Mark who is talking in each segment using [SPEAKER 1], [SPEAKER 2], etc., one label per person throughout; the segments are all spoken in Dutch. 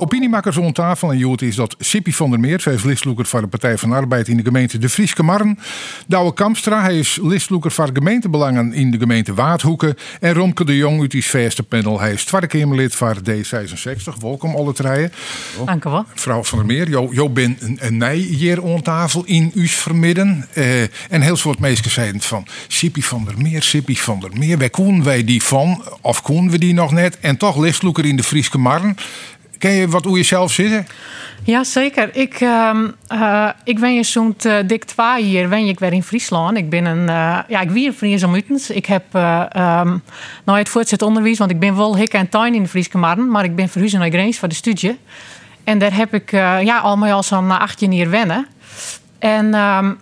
[SPEAKER 1] Opiniemakers rond tafel en Joet is dat Sippy van der Meer, zij is listloeker van de Partij van de Arbeid in de gemeente De Frieske Marren. Douwe Kamstra, hij is listloeker van gemeentebelangen in de gemeente Waardhoeken. En Romke de Jong uit die verste panel, hij is Kamerlid van D66. Welkom alle treien.
[SPEAKER 2] Dank u wel.
[SPEAKER 1] Mevrouw van der Meer, jo, jo bent een, een nij hier aan tafel in uw vermidden. Eh, en heel soort mensen zeiden van Sippy van der Meer, Sippy van der Meer. Waar koen wij die van? Of koen we die nog net? En toch listloeker in de Frieske Marren. Ken je wat hoe je zelf zitten?
[SPEAKER 2] Ja, zeker. Ik, ehm eh, ik ben je zo'n eh, dik twee hier ben ik weer in Friesland. Ik ben een, eh, ja, ik wie een Fries om Utens. Ik heb ehm, nou het voortzet onderwijs, want ik ben wel hik en tuin in de Friese Marren, maar ik ben verhuisd naar Greens voor de studie. En daar heb ik ja, al al zo'n 18 jaar wennen. En ehm,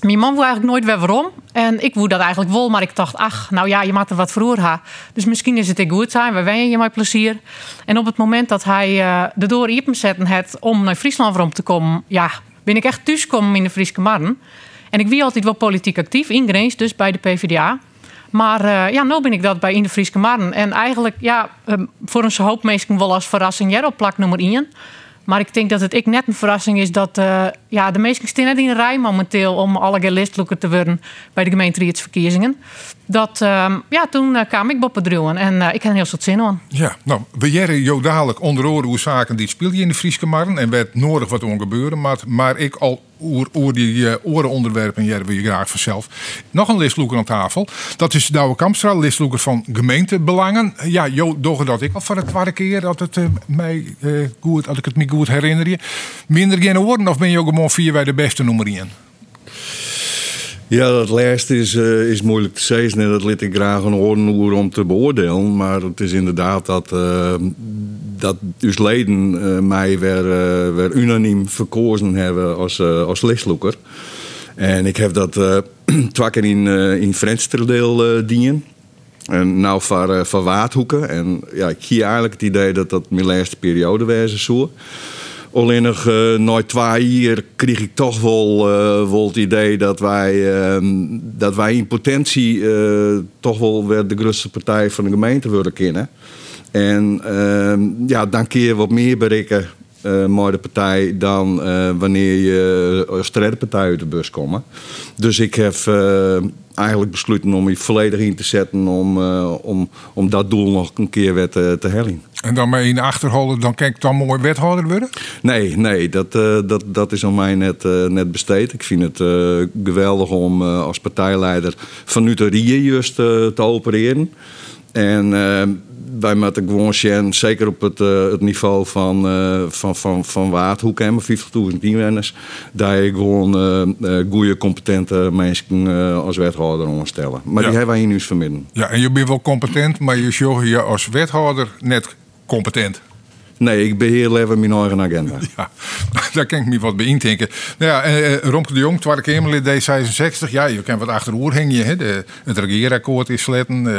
[SPEAKER 2] mijn man wou eigenlijk nooit weer waarom. En ik woe dat eigenlijk wel, maar ik dacht, ach, nou ja, je mag er wat voor ha. Dus misschien is het ik goed zijn, we wen je met plezier. En op het moment dat hij eh, de door open zetten had om naar Friesland waarom te komen, ja, ben ik echt thuisgekomen in de Friese Marren. En ik wie altijd wel politiek actief, in Greens, dus bij de PvdA. Maar eh, ja, nu ben ik dat bij in de Friese Marren. En eigenlijk, ja, eh, voor een hoop mensen wel als verrassing jij op plak nummer 1. Maar ik denk dat het ik net een verrassing is dat eh, ja, de meesten staan net in de rij momenteel om alle listloeker te worden bij de gemeenteraadsverkiezingen. Dat, ehm, ja, toen eh, kwam ik boppen en eh, ik had heel veel zin in.
[SPEAKER 1] Ja, nou, we jaren jou dadelijk onder oren hoe zaken die speel je in de Frieske Marren en werd nodig wat er gebeuren, maar, maar ik al oer, oer die uh, orenonderwerpen jaren wil je graag vanzelf. Nog een listloeker aan tafel. Dat is Douwe Kamstra, listloeker van gemeentebelangen. Ja, Jo, dat ik al voor de tweede keer dat het uh, mij goed, als ik het me goed herinner je. Minder geen woorden of ben je ook gewoon vier wij de beste nummer 1?
[SPEAKER 3] Ja, dat laatste is, uh, is moeilijk te zeggen. Dat liet ik graag een oren om te beoordelen. Maar het is inderdaad dat, uh, dat dus leden uh, mij weer, weer unaniem verkozen hebben als, als. En ik heb dat keer in, in Frensterdeel dienen. En nou voor, voor Waardhoeken. En ja, ik zie eigenlijk het idee dat dat mijn laatste periode was. Zo. Alleen nog na twee jaar kreeg ik toch wel, uh, wel het idee dat wij, uh, dat wij in potentie toch wel weer de grootste partij van de gemeente willen kennen. En ehm, ja, dan kun je wat meer bereiken uh, de partij dan wanneer je als derde partij uit de bus komt. Dus ik heb eigenlijk besloten om je volledig in te zetten om, om, om dat doel nog een keer weer te, te hellen.
[SPEAKER 1] En dan maar in de achterholen, dan kijk ik dan mooi wethouder worden?
[SPEAKER 3] Nee, nee dat, uh, dat, dat is aan mij net, uh, net besteed. Ik vind het geweldig om als partijleider vanuit de RIE juist te opereren. En wij moeten gewoon zien, zeker op het, het niveau van, van, van, van Waardhoek en 50.000 inwoners, dat je gewoon goede, competente mensen als wethouder onderstellen. Maar ja. die hebben wij hier nu vermidden.
[SPEAKER 1] Ja, en je bent wel competent, maar je zorgt je als wethouder net competent.
[SPEAKER 3] Nee, ik beheer even mijn eigen agenda.
[SPEAKER 1] Ja, daar kan ik me wat bij indenken. Nou ja, eh, Romke de Jong, Tweede Kamerlid D66. Ja, je kan wat achteroer hangen. Hè. De, het regeerakkoord is sletten. Uh,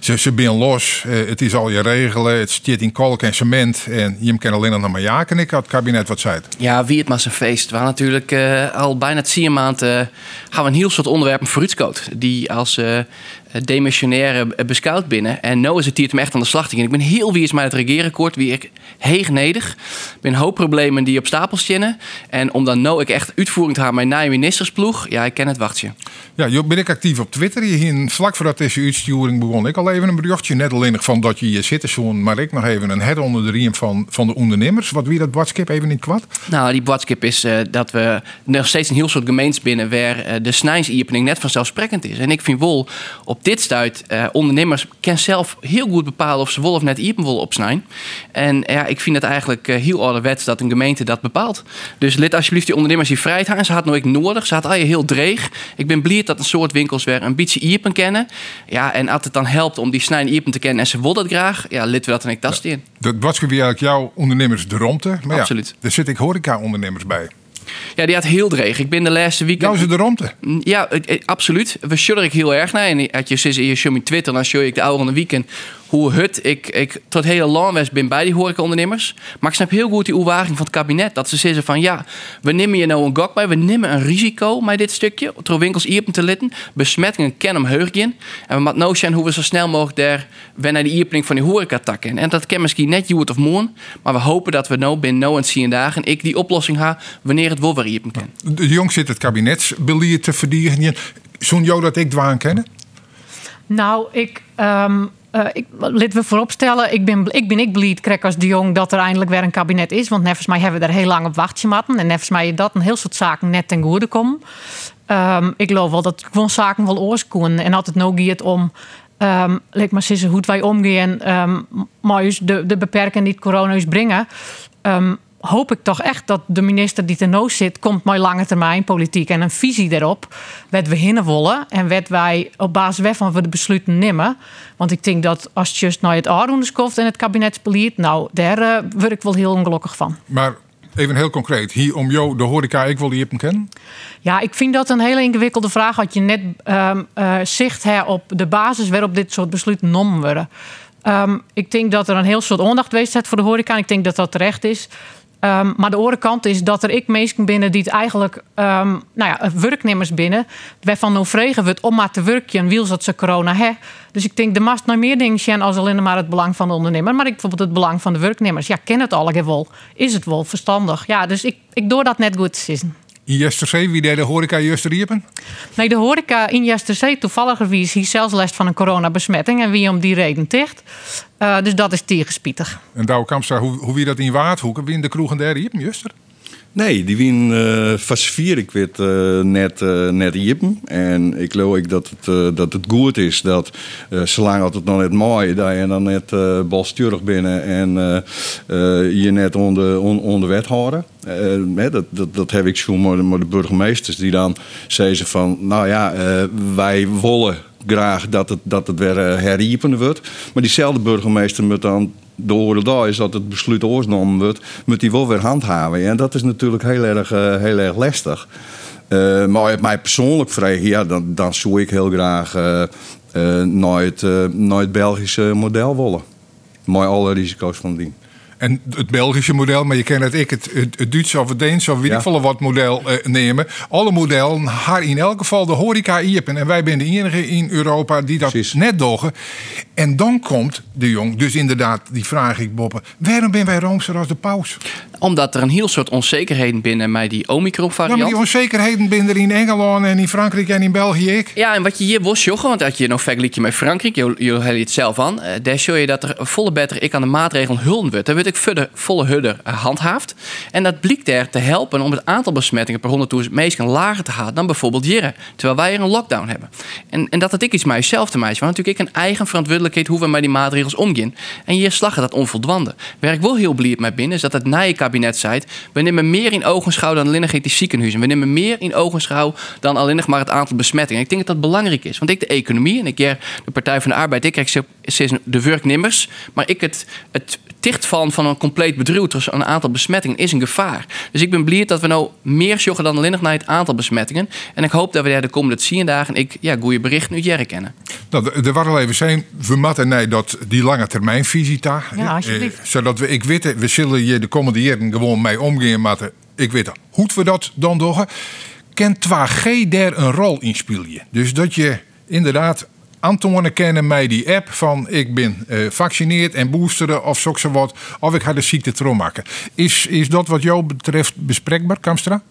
[SPEAKER 1] ze, ze zijn los. Uh, het is al je regelen. Het zit in kalk en cement. En je kan alleen nog maar ja. En ik had het kabinet wat zei.
[SPEAKER 4] Ja, wie het maar zijn feest. We natuurlijk uh, al bijna tien maanden gaan we een heel soort onderwerpen vooruitskoot. Die als demissionaire beschouwd binnen. En nu is het hier echt aan de slag Ik ben heel wie is met het regeerakkoord. Wie ik ben een hoop problemen die op stapel zinnen. En om dan nou ik echt uitvoering te gaan mijn nieuwe ministersploeg. Ja, ik ken het wachtje.
[SPEAKER 1] Ja, joh, ben ik actief op Twitter. Hier, vlak voordat deze uitsturing begon, ik al even een berichtje. Net alleen van dat je hier zit, zo'n, maar ik nog even een head onder de riem van, van de ondernemers. Wat wie dat boodschap even niet kwad?
[SPEAKER 4] Nou, die boodschap is uh, dat we nog steeds een heel soort gemeens binnen waar uh, de snijsiepening net vanzelfsprekend is. En ik vind wel op dit stuit uh, ondernemers kan zelf heel goed bepalen of ze wel of net iepen willen opsnijden. En ja, ik vind het eigenlijk heel ouderwets dat een gemeente dat bepaalt. Dus lid alsjeblieft die ondernemers die vrijheid hebben. Ze had nooit nodig. Ze had al je heel dreig. Ik ben blij dat een soort winkels weer een beetje iepen kennen. Ja, en als het dan helpt om die snijden iepen te kennen en ze wil dat graag, ja, lid we dat en ik tast in.
[SPEAKER 1] Dat was eigenlijk jouw ondernemers de romte. Maar
[SPEAKER 4] Absoluut.
[SPEAKER 1] Ja, er zit ik horeca-ondernemers bij.
[SPEAKER 4] Ja, die had heel dreig. Ik ben de laatste weekend...
[SPEAKER 1] Nou, ze de romte.
[SPEAKER 4] Ja, absoluut. We shudder ik heel erg naar. En als je zit in je Twitter, dan show ik de oude weekend hoe het ik, ik tot hele lang was ben bij die horecaondernemers. Maar ik snap heel goed die uwaging van het kabinet. Dat ze zeggen van ja, we nemen je nou een gok bij. We nemen een risico met dit stukje. Door winkels iepen te litten. Besmettingen kennen hem in. En we moeten nou zijn hoe we zo snel mogelijk daar weer naar de iepening van die horeca takken. En dat kan misschien net Juwet of Moon. Maar we hopen dat we nou binnen nou en zien dagen ik die oplossing ga wanneer het wel weer iepen kan.
[SPEAKER 1] De jong zit het kabinetsbeleid te verdienen. Zo'n jou dat ik dwaan kennen?
[SPEAKER 2] Nou, ik. Um, uh, ik, laten we vooropstellen, ik ben, ik ben ik als de jong, dat er eindelijk weer een kabinet is. Want nevens mij hebben we er heel lang op wachtje matten. En nevens mij dat een heel soort zaken net ten goede komen. Um, ik geloof wel dat gewoon zaken wel oorskoen. En altijd nog gaat om um, leek maar zeggen hoe wij omgaan um, maar de, de beperkingen die het corona brengen. Um, hoop ik toch echt dat de minister die ten zit, komt met lange termijn politiek en een visie daarop. Wat we hinnen willen en wat wij op basis waarvan we de besluiten nemen. Want ik denk dat als je just naar het Aardoenders komt en het kabinetsbeleid, nou, daar uh, word ik wel heel ongelukkig van.
[SPEAKER 1] Maar even heel concreet, hier om jou de horeca, ik wil die hem kennen?
[SPEAKER 2] Ja, ik vind dat een hele ingewikkelde vraag. Had je net um, uh, zicht hè, op de basis waarop dit soort besluiten genomen worden. Um, ik denk dat er een heel soort aandacht geweest is voor de horeca. Ik denk dat dat terecht is. Um, maar de andere kant is dat er ik mensen binnen die het eigenlijk, um, nou ja, werknemers binnen, waarvan nou vregen we het om maar te werken, wiels dat ze corona hebben. Dus ik denk, de mast nog meer dingen zijn als alleen maar het belang van de ondernemer, maar ik bijvoorbeeld het belang van de werknemers. Ja, ken het al wel. Is het wel verstandig? Ja, dus ik, ik doe dat net goed te
[SPEAKER 1] in Jesterzee, wie deed de horeca Jesteriepen?
[SPEAKER 2] Nee, de horeca in Jesterzee toevallig wie hier zelfs last van een coronabesmetting en wie om die reden ticht. Uh, dus dat is tegenspietig.
[SPEAKER 1] En Douwe hoe, hoe wie dat in Waardhoeken, wie in de kroeg en der Iepen, Juster?
[SPEAKER 3] Nee, die wien uh, vast vier. Ik weet uh, net, uh, net jippen. En ik geloof ik dat het, dat het goed is dat, zolang het nog net mooi dat je dan net uh, balsturig binnen en je net onder, on, onder wet houden. dat, dat, dat heb ik zo maar de burgemeesters die dan zeggen van, nou ja, wij willen graag dat het, dat het weer heriepen wordt. Maar diezelfde burgemeester moet dan de daar is dat het besluit oorgenomen wordt, moet die wel weer handhaven. En dat is natuurlijk heel erg, uh, heel erg lastig. Uh, maar mij persoonlijk vragen, ja, dan, dan zou ik heel graag uh, naar, het, naar het Belgische model willen. Met alle risico's van dien.
[SPEAKER 1] En het Belgische model, maar je kent het ik, het, het, Duitse of het Deense of wie ik wat model uh, nemen. Alle modellen haar in elk geval de horeca iepen. En wij zijn de enige in Europa die dat net doggen. En dan komt de jong, dus inderdaad, die vraag ik Boppen. Waarom ben wij roomser als de paus?
[SPEAKER 4] Omdat er een heel soort onzekerheden binnen mij die Omicron-variant.
[SPEAKER 1] Ja, maar die onzekerheden binnen in Engeland en in Frankrijk en in België ik.
[SPEAKER 4] Ja, en wat je hier was joggen, want als je nog vergelijkt met Frankrijk, je, je het zelf aan, uh, daar show je dat er volle beter ik aan de maatregelen hulp wordt. Daar wordt ik verder volle hudder uh, handhaafd. En dat blijkt er te helpen om het aantal besmettingen per 100.000 mensen lager te halen dan bijvoorbeeld jaren. Terwijl wij er een lockdown hebben. En, en dat het ik iets mij zelf te maken. Want natuurlijk ik een eigen verantwoordelijkheid hoe we met die maatregelen omgaan. En hier slaggen dat onvoldoende. Waar ik wel heel blij met ben, is dat het nije kabinet zei: we nemen meer in ogenschouw dan alleen die ziekenhuizen. We nemen meer in ogenschouw dan alleen nog maar het aantal besmettingen. Ik denk dat dat belangrijk is. Want ik de economie en ik de Partij van de Arbeid, ik krijg de werknemers, maar ik het, het dichtvallen van een compleet bedrijf tussen een aantal besmettingen is een gevaar. Dus ik ben blij dat we nou meer zorgen dan alleen nog naar het aantal besmettingen. En ik hoop dat we daar de komende 10 dagen ik ja, goede berichten nu jaren kennen.
[SPEAKER 1] Nou, er waren al even zijn, we matten nee, dat die lange termijn visita.
[SPEAKER 2] Ja, alsjeblieft.
[SPEAKER 1] Eh, zodat we, ik weet, we zullen je de komende jaren gewoon mee omgaan matten. Ik weet hoe we dat dan doen. Kent 2G daar een rol in spelen? Dus dat je inderdaad Antoine kennen mij die app van ik ben uh, en boosteren of zo wat. Of ik ga de ziekte terugmaken. Is, is dat wat jou betreft bespreekbaar, Kamstra?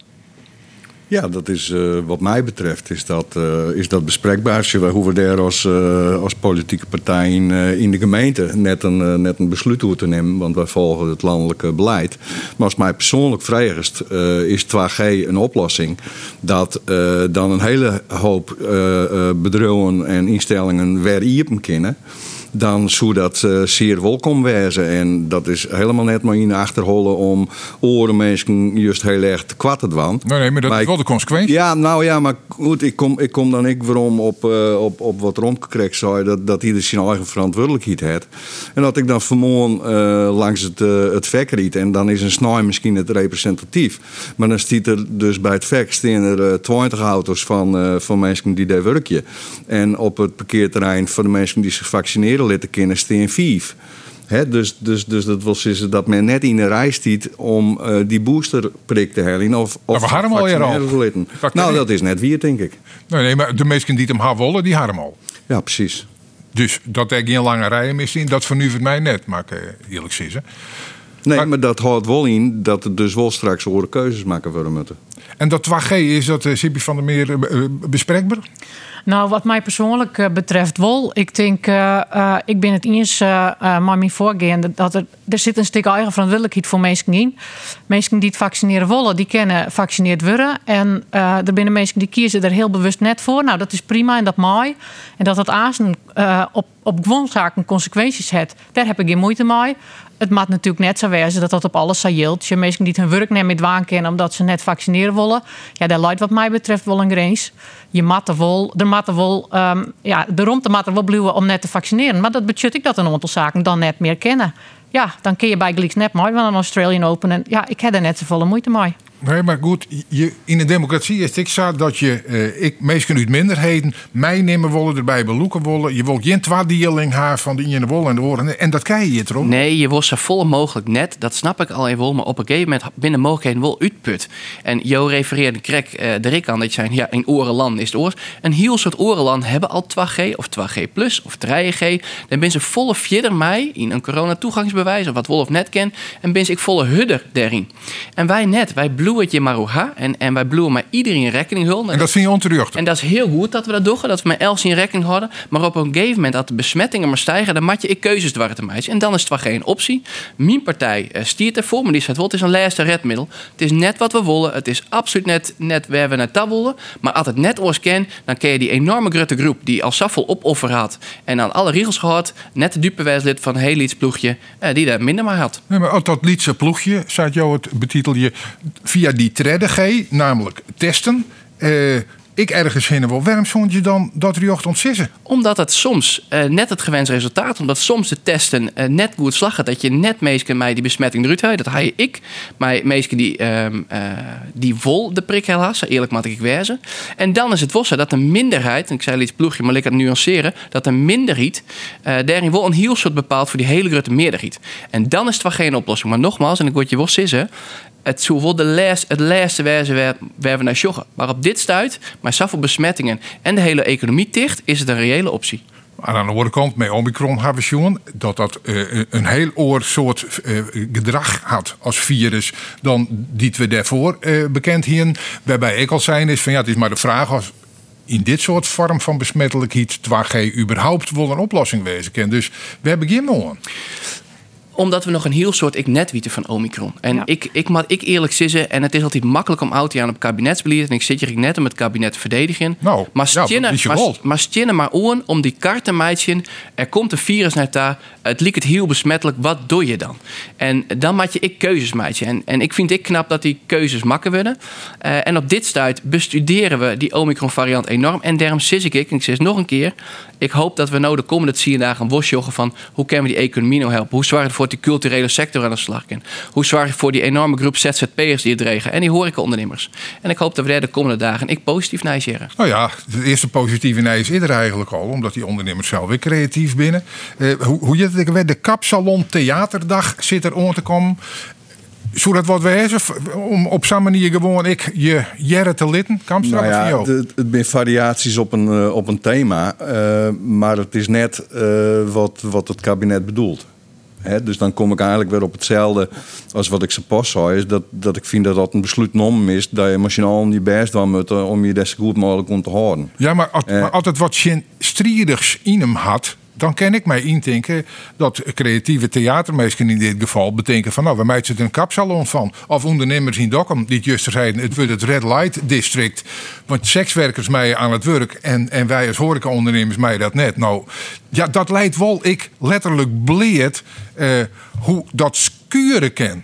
[SPEAKER 3] Ja, dat is uh, wat mij betreft is dat, uh, is dat bespreekbaar. Hoe we daar als, uh, als politieke partij in, in de gemeente net een, net een besluit moeten nemen. Want wij volgen het landelijke beleid. Maar als mij persoonlijk vraagt, is 2G een oplossing. Dat dan een hele hoop bedrijven en instellingen weer hier kennen dan zou dat uh, zeer welkom wezen. En dat is helemaal net maar in achterholen om oren mensen juist heel erg te kwatten dwan.
[SPEAKER 1] Nee, nee, maar dat is wel de consequentie.
[SPEAKER 3] Ja, nou ja, maar goed, ik kom, ik kom dan ik waarom op, uh, op, op wat rondgekregen zou dat, dat ieder zijn eigen verantwoordelijkheid heeft. En dat ik dan vanmorgen uh, langs het, het vek riet en dan is een snij misschien het representatief. Maar dan stiet er dus bij het vek er 20 auto's van, van mensen die daar werken. En op het parkeerterrein van de mensen die zich vaccineren vaccineren laten kunnen, steen vijf. Hè, dus, dus, dus dat wil zeggen dat men net in de rij stiet om uh, die boosterprik te halen. Of, of
[SPEAKER 1] we hadden al hier al.
[SPEAKER 3] Nou, dat is net weer, denk ik.
[SPEAKER 1] Nee, nee, maar de mensen die hem willen, die hadden hem al.
[SPEAKER 3] Ja, precies.
[SPEAKER 1] Dus dat ik geen lange rijen misschien, dat vernuivert mij net, maar ik eerlijk zeggen.
[SPEAKER 3] Nee, maar, dat houdt wel in dat er dus wel straks horen keuzes maken worden moeten.
[SPEAKER 1] En dat 2G, is dat, uh, van der Meer, uh, bespreekbaar?
[SPEAKER 2] Nou, wat mij persoonlijk uh, betreft wel. Ik denk, ik ben het eens maar mijn voorgaande dat er, er zit een stuk eigen verantwoordelijkheid voor mensen in. Mensen die het vaccineren willen, die kennen gevaccineerd worden. En er zijn mensen die kiezen er heel bewust net voor. Nou, dat is prima en dat mooi. En dat dat aanzien op, op gewoon zaken consequenties heeft, daar heb ik geen moeite mee het maakt natuurlijk net zo wezen dat dat op alles saailt. Je mensen die hun werk nemen met kennen omdat ze net vaccineren willen. Ja, daar leidt wat mij betreft wel een grens. Je matte wel, de matte wel, um, ja, de romte matte wel bluwen om net te vaccineren. Maar dat betekent ik dat een aantal zaken dan net meer kennen. Ja, dan kun je bij Gleeks net mooi van een Australian Open. En ja, ik heb er net zoveel moeite mee.
[SPEAKER 1] Nee, maar goed, je, in een democratie is het zo dat je, uh, ik, meestal uit minderheden, mij nemen willen, erbij beloeken willen. Je wilt geen twaardeling haar van de in de wol en de oren. En dat kan je toch?
[SPEAKER 4] Nee, je wil zo vol mogelijk net, dat snap ik al even maar op een gegeven moment binnen mogelijkheden wel uitput. En Jo refereerde krek uh, de Rick aan dat zei, ja, in orenland is het oor. Een heel soort orenland hebben al 2G of 2G plus of 3G. Dan ben ze volle vierder mij in een corona toegangsbewijs of wat Wolf net ken. En ben ik volle hudder daarin. En wij net, wij bloeien Maruha. En, en wij bloeien maar iedereen rekening houden.
[SPEAKER 1] En, dat vind je onterecht.
[SPEAKER 4] En dat is heel goed dat we dat doen, dat we met Els in rekening houden. Maar op een gegeven moment dat de besmettingen maar stijgen, dan maak je ik keuzes dwars te meisje. En dan is het wel geen optie. Mijn partij uh, stiert ervoor, maar die zegt wel, het is een laatste redmiddel. Het is net wat we willen. Het is absoluut net, net waar we naartoe willen. Maar als het net oors ken, dan ken je die enorme grote groep die al zoveel opoffer had en aan alle regels gehad, net de dupewijslid van een heel iets ploegje, uh, die daar minder maar had.
[SPEAKER 1] Nee, maar dat Lietse ploegje, zei jou het betitel je, via die G, namelijk testen. Uh, ik ergens heen wel. Waarom vond je dan dat riocht ontsissen?
[SPEAKER 4] Omdat het soms uh, net het gewenste resultaat, omdat soms de testen uh, net goed slagen, dat je net meestal mij die besmetting eruit haalt. Dat je ik, maar meestal die, uh, die vol de prik helaas, eerlijk moet ik wezen. En dan is het wel dat de minderheid, en ik zei iets ploegje, maar ik het nuanceren, dat de minderheid daarin wel een heel soort bepaalt voor die hele grote meerderheid. En dan is het wel geen oplossing. Maar nogmaals, en ik word je wel sissen, het zou wel de les, het laatste wijze waar, waar we naar joggen. Maar op dit stuit, maar zoveel besmettingen en de hele economie dicht, is het een reële optie.
[SPEAKER 1] Maar aan de andere kant, met Omicron hebben we dat dat uh, een heel oor soort uh, gedrag had als virus dan die we daarvoor uh, bekend hien. Waarbij ik al zijn is van ja, het is maar de vraag als in dit soort vorm van besmettelijkheid 2G überhaupt wel een oplossing wezen. Dus we hebben geen
[SPEAKER 4] omdat we nog een heel soort ik net weten van Omicron. En ik, ik moet ik eerlijk zeggen, en het is altijd makkelijk om auto aan op kabinetsbeleid. En ik zit hier net om het kabinet te verdedigen.
[SPEAKER 1] Nou,
[SPEAKER 4] maar stinnen ja, maar, maar, maar oren om die karten meidje. Er komt een virus naar daar. Het liep het heel besmettelijk. Wat doe je dan? En dan maak je ik keuzes meidje. En, en ik vind ik knap dat die keuzes makken worden. Uh, en op dit stuit bestuderen we die Omicron variant enorm. En daarom sis ik, en ik zeg nog een keer. Ik hoop dat we nou de komende tien dagen een van hoe kunnen we die economie nou helpen? Hoe zwaar het voor die culturele sector aan de slag kan? Hoe zwaar voor die enorme groep ZZP'ers die het regen en die horecaondernemers? En ik hoop dat we daar de komende dagen ik positief nijseren.
[SPEAKER 1] Nou ja, de eerste positieve nij is er eigenlijk al, omdat die ondernemers zelf weer creatief binnen. Uh, hoe, hoe je het de kapsalon theaterdag zit er om te komen zou dat wat wezen? Om op zo'n manier gewoon ik je jaren te litten? Kan
[SPEAKER 3] nou ja, het, het zijn variaties op een, uh, op een thema. Uh, maar het is net uh, wat, wat het kabinet bedoelt. Dus dan kom ik eigenlijk weer op hetzelfde als wat ik ze pas zei. Is dat, dat ik vind dat dat een besluit is. Dat je emotioneel niet best dan moet om je des goed mogelijk om te houden.
[SPEAKER 1] Ja, maar, maar altijd wat strijders in hem had dan kan ik mij indenken dat creatieve theatermeesters in dit geval bedenken van nou, we maken er een kapsalon van. Of ondernemers in Dokkum die juist zeiden, het wordt het Red Light District. Want sekswerkers mij aan het werk en, en wij als horecaondernemers mij dat net. Nou, ja, dat leidt wel ik letterlijk bleed uh, hoe dat skuren kan.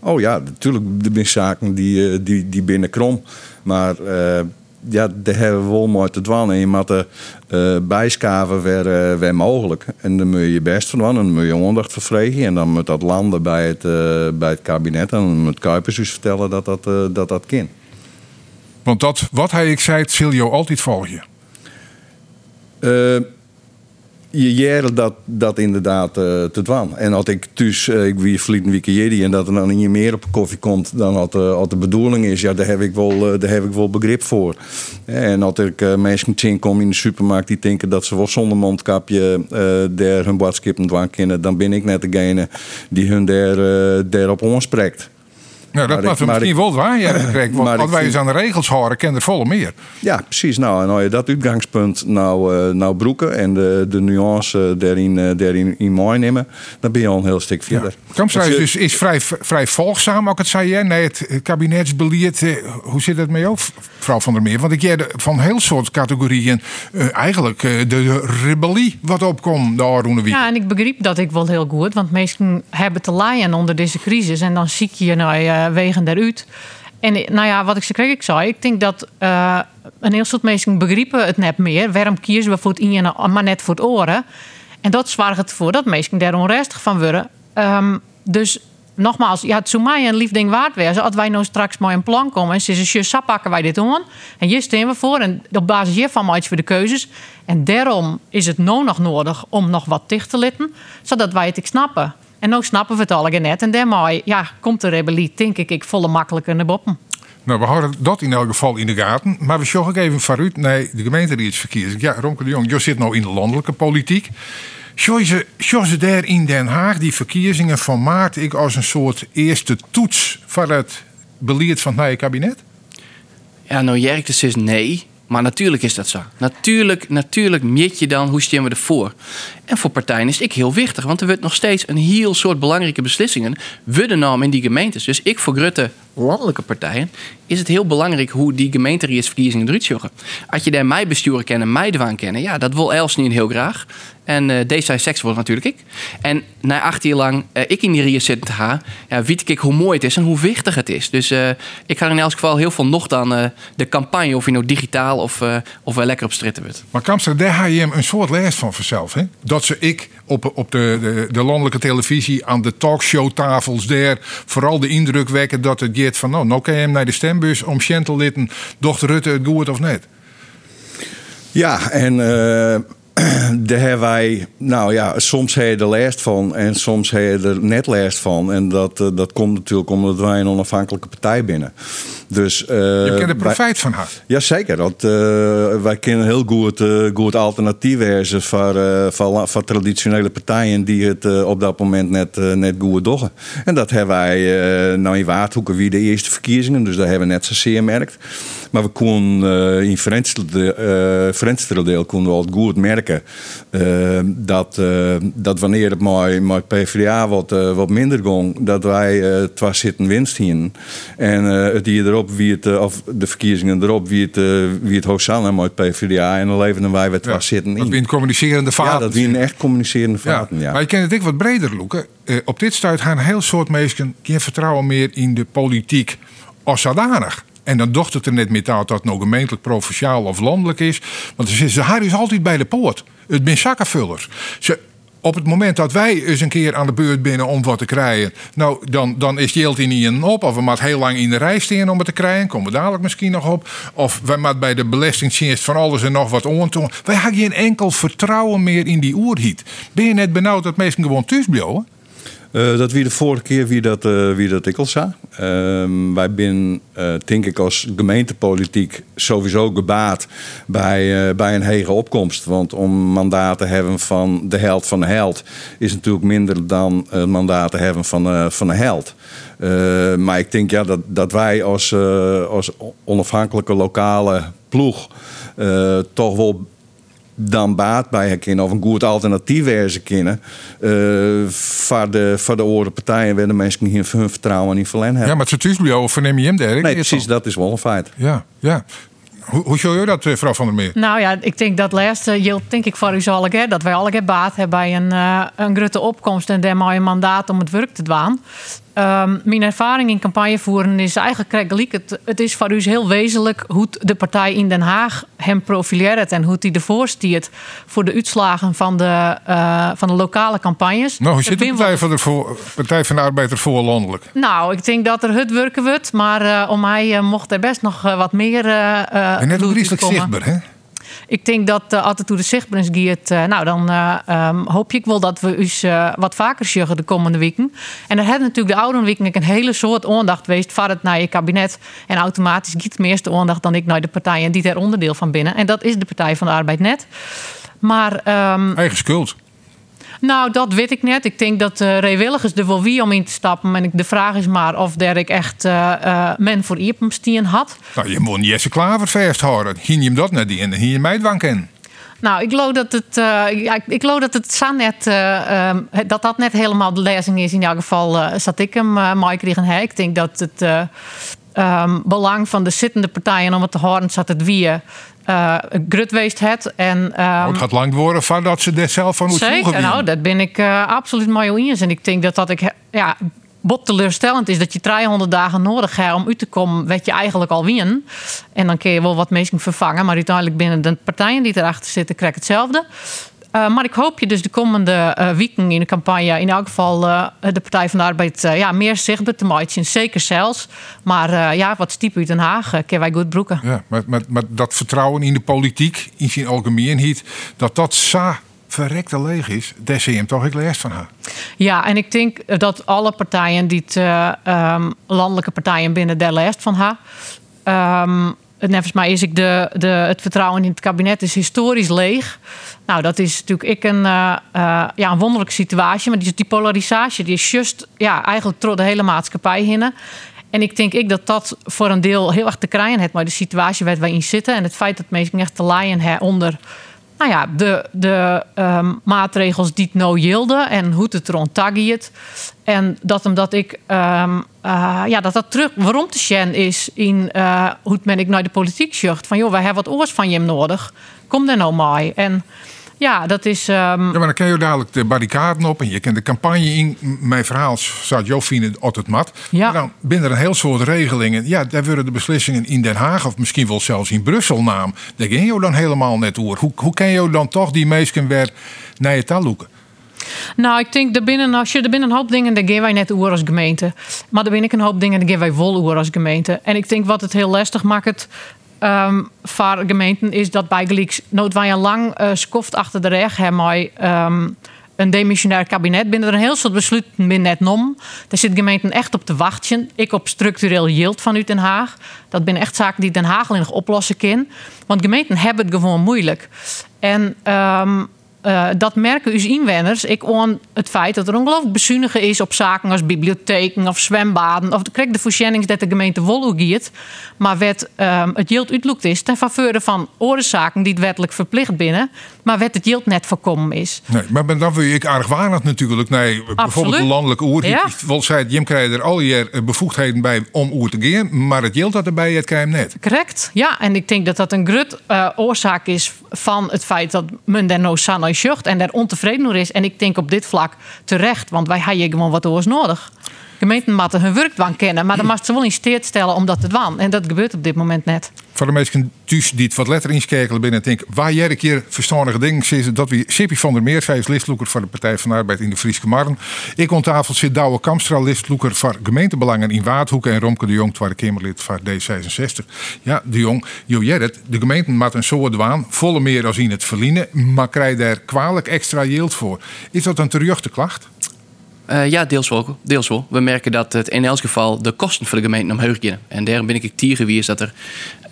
[SPEAKER 3] Oh ja, natuurlijk de zaken die, eh, die, die binnen krom. Maar uh, ja, daar hebben we wel mooi te dwan. En je moet er uh, bijschaven waar, uh, waar mogelijk. En dan moet je je best van doen. En dan moet je aandacht vervregen. En dan moet dat landen bij het, uh, bij het kabinet. En dan moet Kuipers dus vertellen dat dat, dat, dat kan.
[SPEAKER 1] Want dat, wat hij ik zei, zul je altijd volgen.
[SPEAKER 3] je jaren dat, dat inderdaad uh, te dwan. En als ik thuis, uh, ik wie vliegen weekend en dat er dan niet meer op koffie komt dan wat, uh, wat de bedoeling is, ja, daar heb ik wel, daar heb ik wel begrip voor. En als ik mensen zien kom in de supermarkt die denken dat ze wel zonder mondkapje daar hun boodschappen dwang kennen, dan ben ik net degene die hun daar, daarop aanspreekt.
[SPEAKER 1] Ja, dat was misschien wel waar. Ja, want als wij eens aan de regels houden, kennen er volle meer.
[SPEAKER 3] Ja, precies. Nou, en als je dat uitgangspunt nou, uh, nou broeken en de, de nuance daarin, uh, daarin in mooi nemen, dan ben je al een heel stuk verder.
[SPEAKER 1] Ja. Kampstrijd dus is vrij, vrij volgzaam, ook het zei je. Nee, het kabinetsbeleid, eh, hoe zit het mee ook, mevrouw Van der Meer? Want ik jij van heel soort categorieën uh, eigenlijk de rebellie wat opkomt de Arroene
[SPEAKER 2] Ja, en ik begreep dat ik wel heel goed, want mensen hebben te laaien onder deze crisis en dan zie je nou uh, wegen daaruit. En nou ja, wat ik ze kreeg, ik zei, ik denk dat uh, een heel soort mensen begrijpen het net meer. Waarom kiezen we voor het in maar net voor het oren? En dat zorgt ervoor dat mensen daar onrustig van worden. Um, dus nogmaals, ja, het zou mij een lief ding waard wezen. Als wij nou straks mooi een plan komen en ze zeggen, sap pakken wij dit doen. En hier staan we voor. En op basis hiervan maak je voor de keuzes. En daarom is het nou nog nodig om nog wat dicht te litten. Zodat wij het ik snappen. En nu snappen we het al net. En daarmee ja, komt de rebellie, denk ik, ik volle makkelijker naar boven.
[SPEAKER 1] Nou, we houden dat in elk geval in de gaten. Maar we zorgen ook even vooruit naar de gemeente die het. Ja, Romke de Jong, je zit nou in de landelijke politiek. Zoals ze daar in Den Haag die verkiezingen van maart ik als een soort eerste toets van het beleid van het nieuwe kabinet?
[SPEAKER 4] Ja, nou Jerk, dus is nee. Maar natuurlijk is dat zo. Natuurlijk, natuurlijk meet je dan hoe stemmen we ervoor. En voor partijen is ik heel wichtig, want er wordt nog steeds een heel soort belangrijke beslissingen worden genomen in die gemeentes. Dus ik voor Grutte landelijke partijen is het heel belangrijk hoe die gemeenteraadsverkiezingen eruit zien. Als je daar mij besturen kennen, mij dwaan kennen, ja, dat wil Els niet heel graag. En uh, deze seks wordt natuurlijk ik. En na acht jaar lang uh, ik in die ries zitten te gaan, ja, weet ik hoe mooi het is en hoe wichtig het is. Dus uh, ik ga in elk geval heel veel nog dan de campagne, of je nou digitaal of, of wel lekker op stritten wordt.
[SPEAKER 1] Maar Kamster, daar ga je een soort les van vanzelf. Hè? Dat ze ik op, op de, de, de landelijke televisie aan de talkshowtafels daar vooral de indruk wekken dat het gaat van nou, nou kan je hem naar de stembus om Schentel dochter Rutte het goed of net.
[SPEAKER 3] Ja, en daar hebben wij, nou ja, soms heb je er last van en soms heb je er net last van. En dat, uh, dat komt natuurlijk omdat wij een onafhankelijke partij binnen. Dus, uh,
[SPEAKER 1] je kent er profijt van haar.
[SPEAKER 3] Jazeker, dat, uh, wij kennen heel goed, goed alternatief wezen voor, voor, voor, traditionele partijen die het op dat moment net, net goed doen. En dat hebben wij nou in Waardhoeken wie de eerste verkiezingen, dus dat hebben we net zozeer merkt. Maar we konden in Frensterdeel deel konden we al goed merken dat, dat wanneer het maar PvdA wat, wat minder ging, dat wij het was zitten winst hier. En het die erop wie het, of de verkiezingen erop wie het, wie het Hosanna met PvdA en dan leverden wij wat was zitten in.
[SPEAKER 1] Dat wie een communicerende vaten.
[SPEAKER 3] Ja, dat wie een echt communicerende vaten, ja.
[SPEAKER 1] Maar je kent het ik wat breder, Loeken. op dit stuit gaan een heel soort mensen geen vertrouwen meer in de politiek als zodanig. En dan docht het er net meer uit dat het nou gemeentelijk, provinciaal of landelijk is. Want ze haar is altijd bij de poort. Het zijn zakkenvullers. Ze, op het moment dat wij eens een keer aan de beurt binnen om wat te krijgen, nou, dan, dan is Jelti niet een op. Of we moeten heel lang in de rij staan om het te krijgen. Komen we dadelijk misschien nog op. Of wij moeten bij de belastingdienst van alles en nog wat ontoon. Wij hebben geen enkel vertrouwen meer in die oerhiet. Ben je net benauwd dat mensen gewoon thuis?
[SPEAKER 3] Uh, dat wie de vorige keer wie dat, uh, wie dat ik al zei. Uh, wij zijn, uh, denk ik, als gemeentepolitiek sowieso gebaat bij, bij een hege opkomst. Want om mandaten te hebben van de held van de held is natuurlijk minder dan een mandaat te hebben van, van een held. maar ik denk ja, dat, dat wij als, als onafhankelijke lokale ploeg toch wel dan baat bij herkennen of een goed alternatief wezen kennen. Uh, voor, de, voor de oren partijen werden mensen hier hun vertrouwen in verlen hebben.
[SPEAKER 1] Ja, maar het is of verneem je hem
[SPEAKER 3] daar? Nee, precies, dat is wel een feit.
[SPEAKER 1] Ja, ja. Hoe, hoe je dat, mevrouw Van der Meer?
[SPEAKER 2] Nou ja, ik denk dat laatste geldt denk ik voor u zal dat wij alle baat hebben bij een, uh, een grote opkomst en daarmee een mandaat om het werk te doen. Um, mijn ervaring in campagne voeren is eigenlijk gelijk. Het, het is voor u heel wezenlijk hoe de partij in Den Haag hem profileert en hoe hij ervoor stiert voor de uitslagen van de, uh, van de lokale campagnes.
[SPEAKER 1] Nou, hoe zit de partij van de, voor, partij van de Arbeid ervoor landelijk?
[SPEAKER 2] Nou, ik denk dat er het werken wordt, maar uh, om hij uh, mocht er best nog wat meer.
[SPEAKER 1] en net ook zichtbaar, hè?
[SPEAKER 2] Ik denk dat uh, altijd toe de zichtbaarheid gaat, uh, nou dan um, hoop ik wel dat we us wat vaker zeggen de komende weken. En er hebben natuurlijk de oude weken een hele soort aandacht geweest voor het naar je kabinet. En automatisch giet meer de aandacht dan ik naar de partijen die er onderdeel van binnen. En dat is de Partij van de Arbeid net. Maar, um,
[SPEAKER 1] Eigen schuld.
[SPEAKER 2] Nou, dat weet ik net. Ik denk dat uh, vrijwilligers er wel wie om in te stappen. En de vraag is maar of ik echt uh, uh, men voor Ierpemstien had.
[SPEAKER 1] Nou, je moet Jesse Klaver vasthouden. Ging je hem dat net in en ging je mij in.
[SPEAKER 2] Nou, ik geloof dat het, ja, ik geloof dat het zo net, um, dat dat net helemaal de lezing is. In elk geval zat ik hem mooi kregen. Ik denk dat het um, belang van de zittende partijen om het te horen zat het wie uh, grut het. En, um,
[SPEAKER 1] het gaat lang worden voordat ze dit zelf van moeten
[SPEAKER 2] Zeker, nou, dat ben ik uh, absoluut mooi eens. En ik denk dat dat ik... Ja, bot teleurstellend is dat je 300 dagen nodig hebt om uit te komen, weet je eigenlijk al winnen. En dan kun je wel wat mensen vervangen, maar uiteindelijk binnen de partijen die erachter zitten, krijg hetzelfde. Uh, maar ik hoop je dus de komende uh, weken in de campagne in elk geval uh, de Partij van de Arbeid ja, meer zichtbaar te maken. Zeker zelfs. Maar ja, wat stiep uit Den Haag kunnen wij goed broeken.
[SPEAKER 1] Ja, maar, maar, maar, dat vertrouwen in de politiek, in zijn algemeenheid, dat dat sa verrekte leeg is, daar zie je hem toch ik leest van haar.
[SPEAKER 2] Ja, en ik denk dat alle partijen, die het, um, landelijke partijen binnen der lijst van haar. Um, Nevens mij is ik de, de, het vertrouwen in het kabinet is historisch leeg. Nou, dat is natuurlijk ik een, uh, uh, ja, een wonderlijke situatie. Maar die, polarisatie die is just ja, eigenlijk door de hele maatschappij heen. En ik denk ik dat dat voor een deel heel erg te krijgen heeft. Maar de situatie waar wij in zitten en het feit dat mensen echt te laaien onder nou ja, de, de um, maatregels die het nou hielden en hoe het rond taggiet. En dat omdat ik um, uh, ja, dat dat terug waarom te shen is in uh, hoe men ik naar de politiek zucht. Van joh, wij hebben wat oors van je nodig. Kom er nou maar. En ja, dat is. Um... Ja,
[SPEAKER 1] maar dan kan je dadelijk de barricaden op en je kent de campagne in. Mijn verhaal staat Jofine altijd mat. Ja. Maar dan binnen een heel soort regelingen. Ja, daar worden de beslissingen in Den Haag of misschien wel zelfs in Brussel naam. Daar ging je dan helemaal net over. Hoe, hoe kan je dan toch die meesten weer naar je taal loeken?
[SPEAKER 2] Nou, ik denk, er binnen, als je er binnen een hoop dingen, daar geven wij net oer als gemeente. Maar er ik een hoop dingen, daar geven wij vol oer als gemeente. En ik denk wat het heel lastig maakt, um, voor gemeenten is dat bij Gelieks noodwij lang uh, skoft achter de reg hebben um, een demissionair kabinet binnen een heel soort besluiten binnen net nom. Daar zit gemeenten echt op te wachten. Ik op structureel yield vanuit Den Haag. Dat zijn echt zaken die Den Haag alleen oplossen kan. Want gemeenten hebben het gewoon moeilijk. En um, uh, dat merken uw inwoners. Ik on het feit dat er ongelooflijk bezuinigen is op zaken als bibliotheken of zwembaden. Of de de voorziening dat de gemeente Wollo giet. Maar wat um, het yield uitloekt is ten faveur van oorzaken die het wettelijk verplicht binnen. Maar wat het yield net voorkomen is.
[SPEAKER 1] Nee, maar dan wil je ik aardig waarnig natuurlijk. Nee, bijvoorbeeld de landelijke oer. Ja. Zei Jim krijgt er al je eh, bevoegdheden bij om oer te gaan. Maar het yield dat erbij het krijgt net.
[SPEAKER 2] Correct. Ja, en ik denk dat dat een grut uh, oorzaak is van het feit dat men der no en daar ontevreden door is. En ik denk op dit vlak terecht, want wij hebben gewoon wat oors nodig. Gemeenten moeten hun werkdwang kennen, maar dan mag ze wel in steed stellen omdat het wan. En dat gebeurt op dit moment net.
[SPEAKER 1] Voor de mensen die het wat letter inschakelen binnen, denk waar jij een keer verstandige dingen is dat we Sippy van der Meer, zij is listloeker voor de Partij van de Arbeid in de Friese Marn. Ik aan tafel zit Douwe Kamstra, listloeker voor gemeentebelangen in Waardhoek en Romke de Jong, tweede Kamerlid voor D66. Ja, de Jong, jo het, de gemeente maakt een soort waan, volle meer als in het verliezen, maar krijgt daar kwalijk extra yield voor. Is dat een terechte klacht?
[SPEAKER 4] Uh, ja, deels wel, deels wel. We merken dat het in elk geval de kosten voor de gemeente omhoog gaan. En daarom ben ik is dat er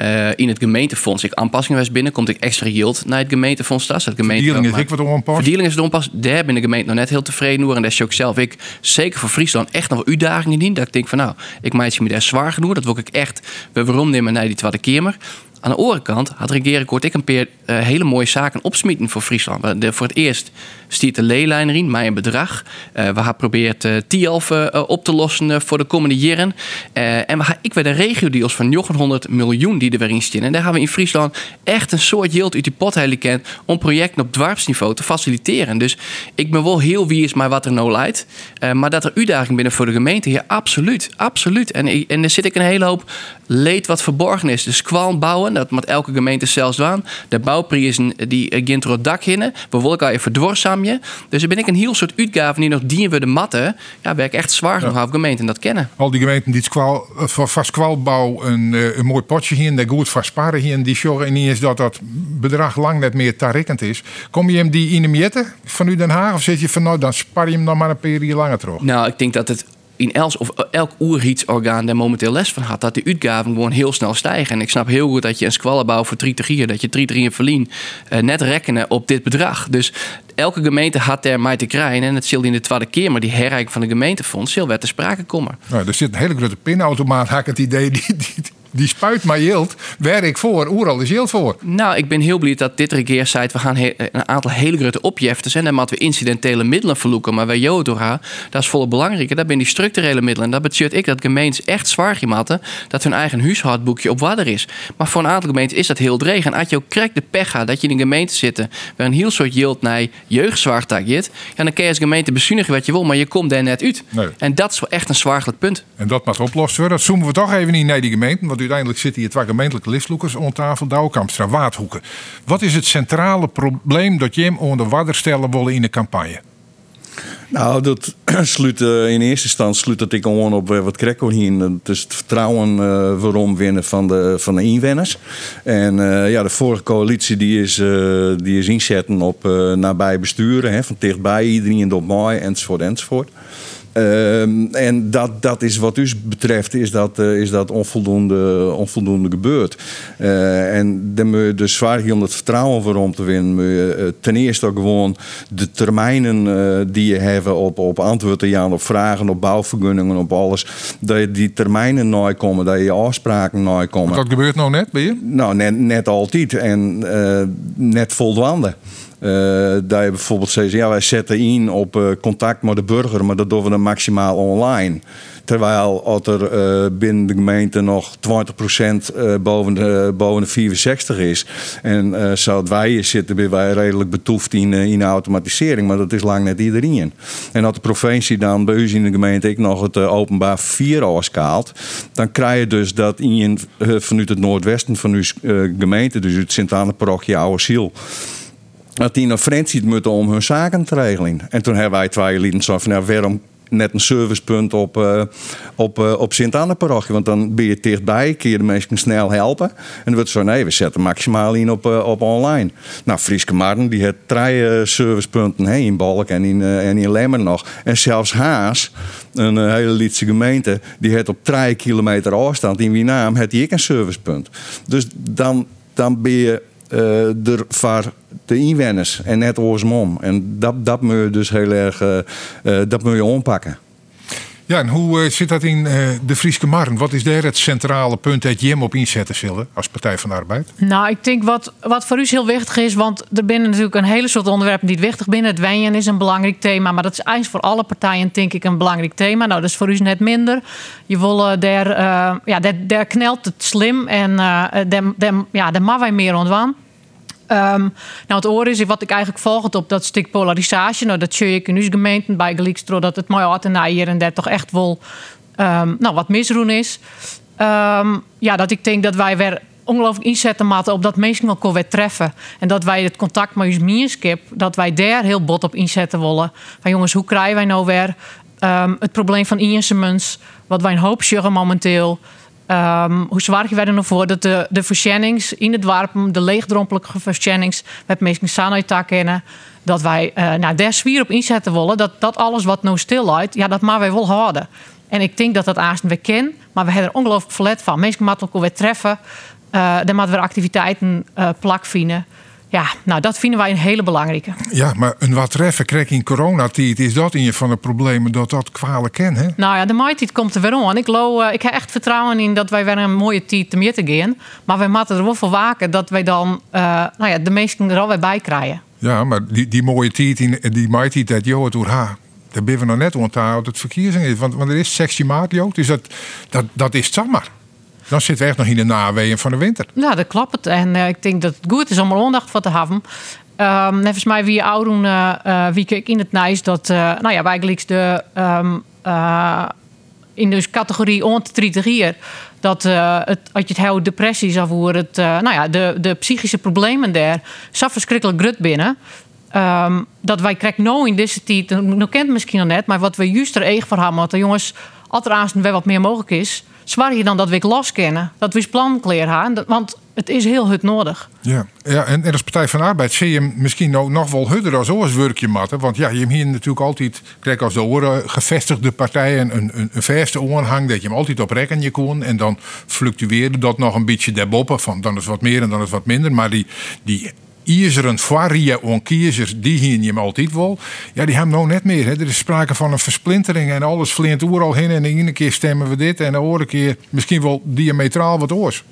[SPEAKER 4] uh, in het gemeentefonds ik aanpassingen was binnen, komt ik extra yield naar het gemeentefonds. Dat
[SPEAKER 1] het gemeente Verdieling is ik wat onpas.
[SPEAKER 4] Verdieling is het onpas. Daar ben de gemeente nog net heel tevreden over. En dat is ook zelf ik, zeker voor Friesland, echt nog uitdagingen in. Dat ik denk van nou, ik maak me daar zwaar genoeg. Dat wil ik echt waarom nemen naar die Tweede Kamer. Aan de andere kant had regeerakkoord ik een paar uh, hele mooie zaken opsmieten voor Friesland. Voor het eerst stiert de leelijn erin, mij een bedrag. Uh, we hebben geprobeerd uh, op te lossen voor de komende jaren. en we ik weer de regio-deals van 900 miljoen die er weer in staan. En daar gaan we in Friesland echt een soort yield uit die pot kent om projecten op dwarpsniveau te faciliteren. Dus ik ben wel heel wie is maar wat er nou leidt. maar dat er uitdagingen binnen voor de gemeente, ja, absoluut. Absoluut. En, en er zit ik een hele hoop leed wat verborgen is. Dus kwam bouwen, dat moet elke gemeente zelfs doen. De bouwprijzen die uh, gint het dak hinnen. Elkaar even dwarsaam je. Dus er ben ik een heel soort uitgave die nog dienen we de matten. Ja, ben ik echt zwaar genoeg ja. gemeenten dat kennen.
[SPEAKER 1] Al die gemeenten die kwal, voor vast kwalbouw een, uh, een mooi potje hier, daar goed vast sparen hier, die zorgen niet eens dat dat bedrag lang net meer tarikkend is. Kom je hem die in hem jetten van u Den Haag? Of zit je van nou, dan spar je hem nog maar een periode langer terug?
[SPEAKER 4] Nou, ik denk dat het in els, of elk oerrietsorgaan daar momenteel les van had, dat de uitgaven gewoon heel snel stijgen. En ik snap heel goed dat je een squallenbouw voor 3 gier, dat je 3 3 verlien, uh, net rekenen op dit bedrag. Dus elke gemeente had er mij te krijgen. En het zal in de tweede keer, maar die herrijking van de gemeentefonds zal werd te sprake komen.
[SPEAKER 1] Nou, er zit een hele grote pinautomaat, had ik het idee, die, die, die spuit maar yield. Werk voor, oeral is yield voor.
[SPEAKER 4] Nou, ik ben heel blij dat dit regeer zei, we gaan een aantal hele grote opjeften en dan moeten we incidentele middelen verloeken. Maar wij Jodora, dat is volle belangrijker. Dat zijn die structurele middelen. En dat betekent ik dat gemeentes echt zwaar gematten dat hun eigen huishoudboekje op waarde is. Maar voor een aantal gemeenten is dat heel dreig. En als je ook krijgt de pech gaat dat je in een gemeente zit waar een heel soort yield naar jeugdzwaartag zit, ja, dan kun je als gemeente bezuinigen wat je wil, maar je komt daar net uit.
[SPEAKER 1] Nee.
[SPEAKER 4] En dat is wel echt een zwaarlijk punt.
[SPEAKER 1] En dat moet oplost worden. Dat zoomen we toch even niet naar die gemeenten. Want uiteindelijk zitten hier twee gemeentelijke listloekers om tafel. Douwkampstra, Waardhoeken. Wat is het centrale probleem dat hem onder water stellen willen in de campagne?
[SPEAKER 3] Nou, dat sluit uh, in eerste instantie sluit dat ik gewoon op uh, wat Krekko hier. Het is het vertrouwen waarom winnen van de, van de inwoners. En ja, de vorige coalitie die is, die is inzetten op nabij besturen. Hè, van dichtbij iedereen op mij enzovoort enzovoort. Um, en dat, dat is wat u betreft, is dat, uh, is dat onvoldoende, onvoldoende gebeurd. Uh, en dan moet je dus zwaar om het vertrouwen voor om te winnen, moet je uh, ten eerste ook gewoon de termijnen die je hebt op, op antwoorden aan op vragen, op bouwvergunningen, op alles, dat je die termijnen nooit komen, dat je afspraken nooit komen.
[SPEAKER 1] Dat gebeurt nou net bij je?
[SPEAKER 3] Nou, net, net altijd en net voldoende. Uh, dat je bijvoorbeeld zegt, ja, wij zetten in op uh, contact met de burger, maar dat doen we dan maximaal online. Terwijl als er uh, binnen de gemeente nog 20% boven, de, boven de 64 is. En uh, wij hier zitten, ben wij redelijk betoefd in, in automatisering. Maar dat is lang net iedereen. En als de provincie dan bij u in de gemeente ik nog het openbaar verkeer afskaalt. Dan krijg je dus dat in, vanuit het noordwesten van uw gemeente, dus het Sint-Anne parochie Oude Ziel dat die vreemd ziet moeten om hun zaken te regelen. En toen hebben wij twee lieden zo van, nou, waarom net een servicepunt op, uh, op, uh, op Sint-Anne-parochie. Want dan ben je dichtbij, kun je de mensen snel helpen. En dan wordt zo, nee, we zetten maximaal in op, uh, op online. Nou, Frieske Marten, die heeft drie servicepunten hey, in Balk en in, en in Lemmer nog. En zelfs Haas, een hele Lietse gemeente, die heeft op drie kilometer afstand in Wienaam, heeft die ook een servicepunt. Dus dan, dan ben je uh, er voor de inwoners en net oorsmom. En dat, dat moet je dus heel erg uh, uh, dat moet je ompakken.
[SPEAKER 1] Ja, en hoe zit dat in de Frieske Markt? Wat is daar het centrale punt dat je hem op inzetten zullen als Partij van de Arbeid?
[SPEAKER 2] Nou, ik denk wat, wat voor u heel wichtig is, want er binnen natuurlijk een hele soort onderwerpen die het wichtig binnen. Het wijnen is een belangrijk thema, maar dat is eigenlijk voor alle partijen denk ik een belangrijk thema. Nou, dat is voor u net minder. Je wil daar, uh, ja, daar, daar knelt het slim en uh, daar, daar, ja, daar mag wij meer ontwaan. Um, nou, het oor is wat ik eigenlijk volg op dat stuk polarisatie. Nou, dat zie ik in uw gemeente bij Gelijkstro, dat het mooi hard en hier en daar toch echt wel um, nou, wat misroen is. Um, ja, dat ik denk dat wij weer ongelooflijk inzetten moeten op dat mensen elkaar weer treffen. En dat wij het contact met ons meerskip, dat wij daar heel bot op inzetten willen. Van jongens, hoe krijgen wij nou weer het probleem van insements, wat wij een hoop zeggen momenteel. Um, hoe zwaar je werden ervoor dat de, de verschennings in het warpen, de leegdrompelige verschennings, met meestal sanoitaak kennen, dat wij uh, nou, daar zwier op inzetten willen. Dat, dat alles wat nou stil uit, ja, dat maar wij wel houden. En ik denk dat dat aanst we kennen, maar we hebben er ongelooflijk verlet van. Mensen elkaar weer treffen, uh, dan moeten we activiteiten uh, plak vinden. Ja, nou dat vinden wij een hele belangrijke.
[SPEAKER 1] Ja, maar een wat treffen krijg in coronatijd is dat in je van de problemen dat dat kwalen ken, hè?
[SPEAKER 2] Nou ja, de maaitijd komt er weer om. Ik, lo, uh, ik heb echt vertrouwen in dat wij weer een mooie tijd te meer te gaan. Maar wij moeten er wel voor waken dat wij dan uh, nou ja, de meesten er alweer bij krijgen.
[SPEAKER 1] Ja, maar die, die mooie tijd, die maaitijd dat Joh het ha, daar ben we nog net onthouden het verkiezing is. Want, want er is 16 maart, joh. Dus dat, dat, dat is het maar. Dan zitten we echt nog in de naweeën van de winter.
[SPEAKER 2] Nou, dat klopt. En uh, ik denk dat het goed is om er aandacht voor te hebben. Um, volgens mij wie ouderen uh, uh, wie ik in het nijs dat uh, nou ja, eigenlijk de um, in de categorie onder 30 jaar dat het, als je het heel depressies of hoe het, nou ja, de, de psychische problemen daar, zo verschrikkelijk grut binnen. Um, dat wij krijgen nou in deze tijd, nu kent misschien nog net, maar wat we juist er eigen voor hebben, dat jongens, als er aanstaan wel wat meer mogelijk is, zwaar dan dat we los kennen, dat we plan kleren gaan, want het is heel hut nodig.
[SPEAKER 1] Ja, ja en, en als Partij van Arbeid zie je misschien nog, nog wel hudder als oors werkje matten. Want ja, je hebt hier natuurlijk altijd, kijk als de oren gevestigde partijen een, een, een verste oorhang, dat je hem altijd op rekken je kon. En dan fluctueerde dat nog een beetje daarboven, van dan is wat meer en dan is wat minder. Maar die, die ijzeren varia on kiezers, die hier je altijd wel. Ja, die hebben nou net meer. Hè. Er is sprake van een versplintering en alles flint al heen. En de ene keer stemmen we dit en de andere keer misschien wel diametraal wat oors.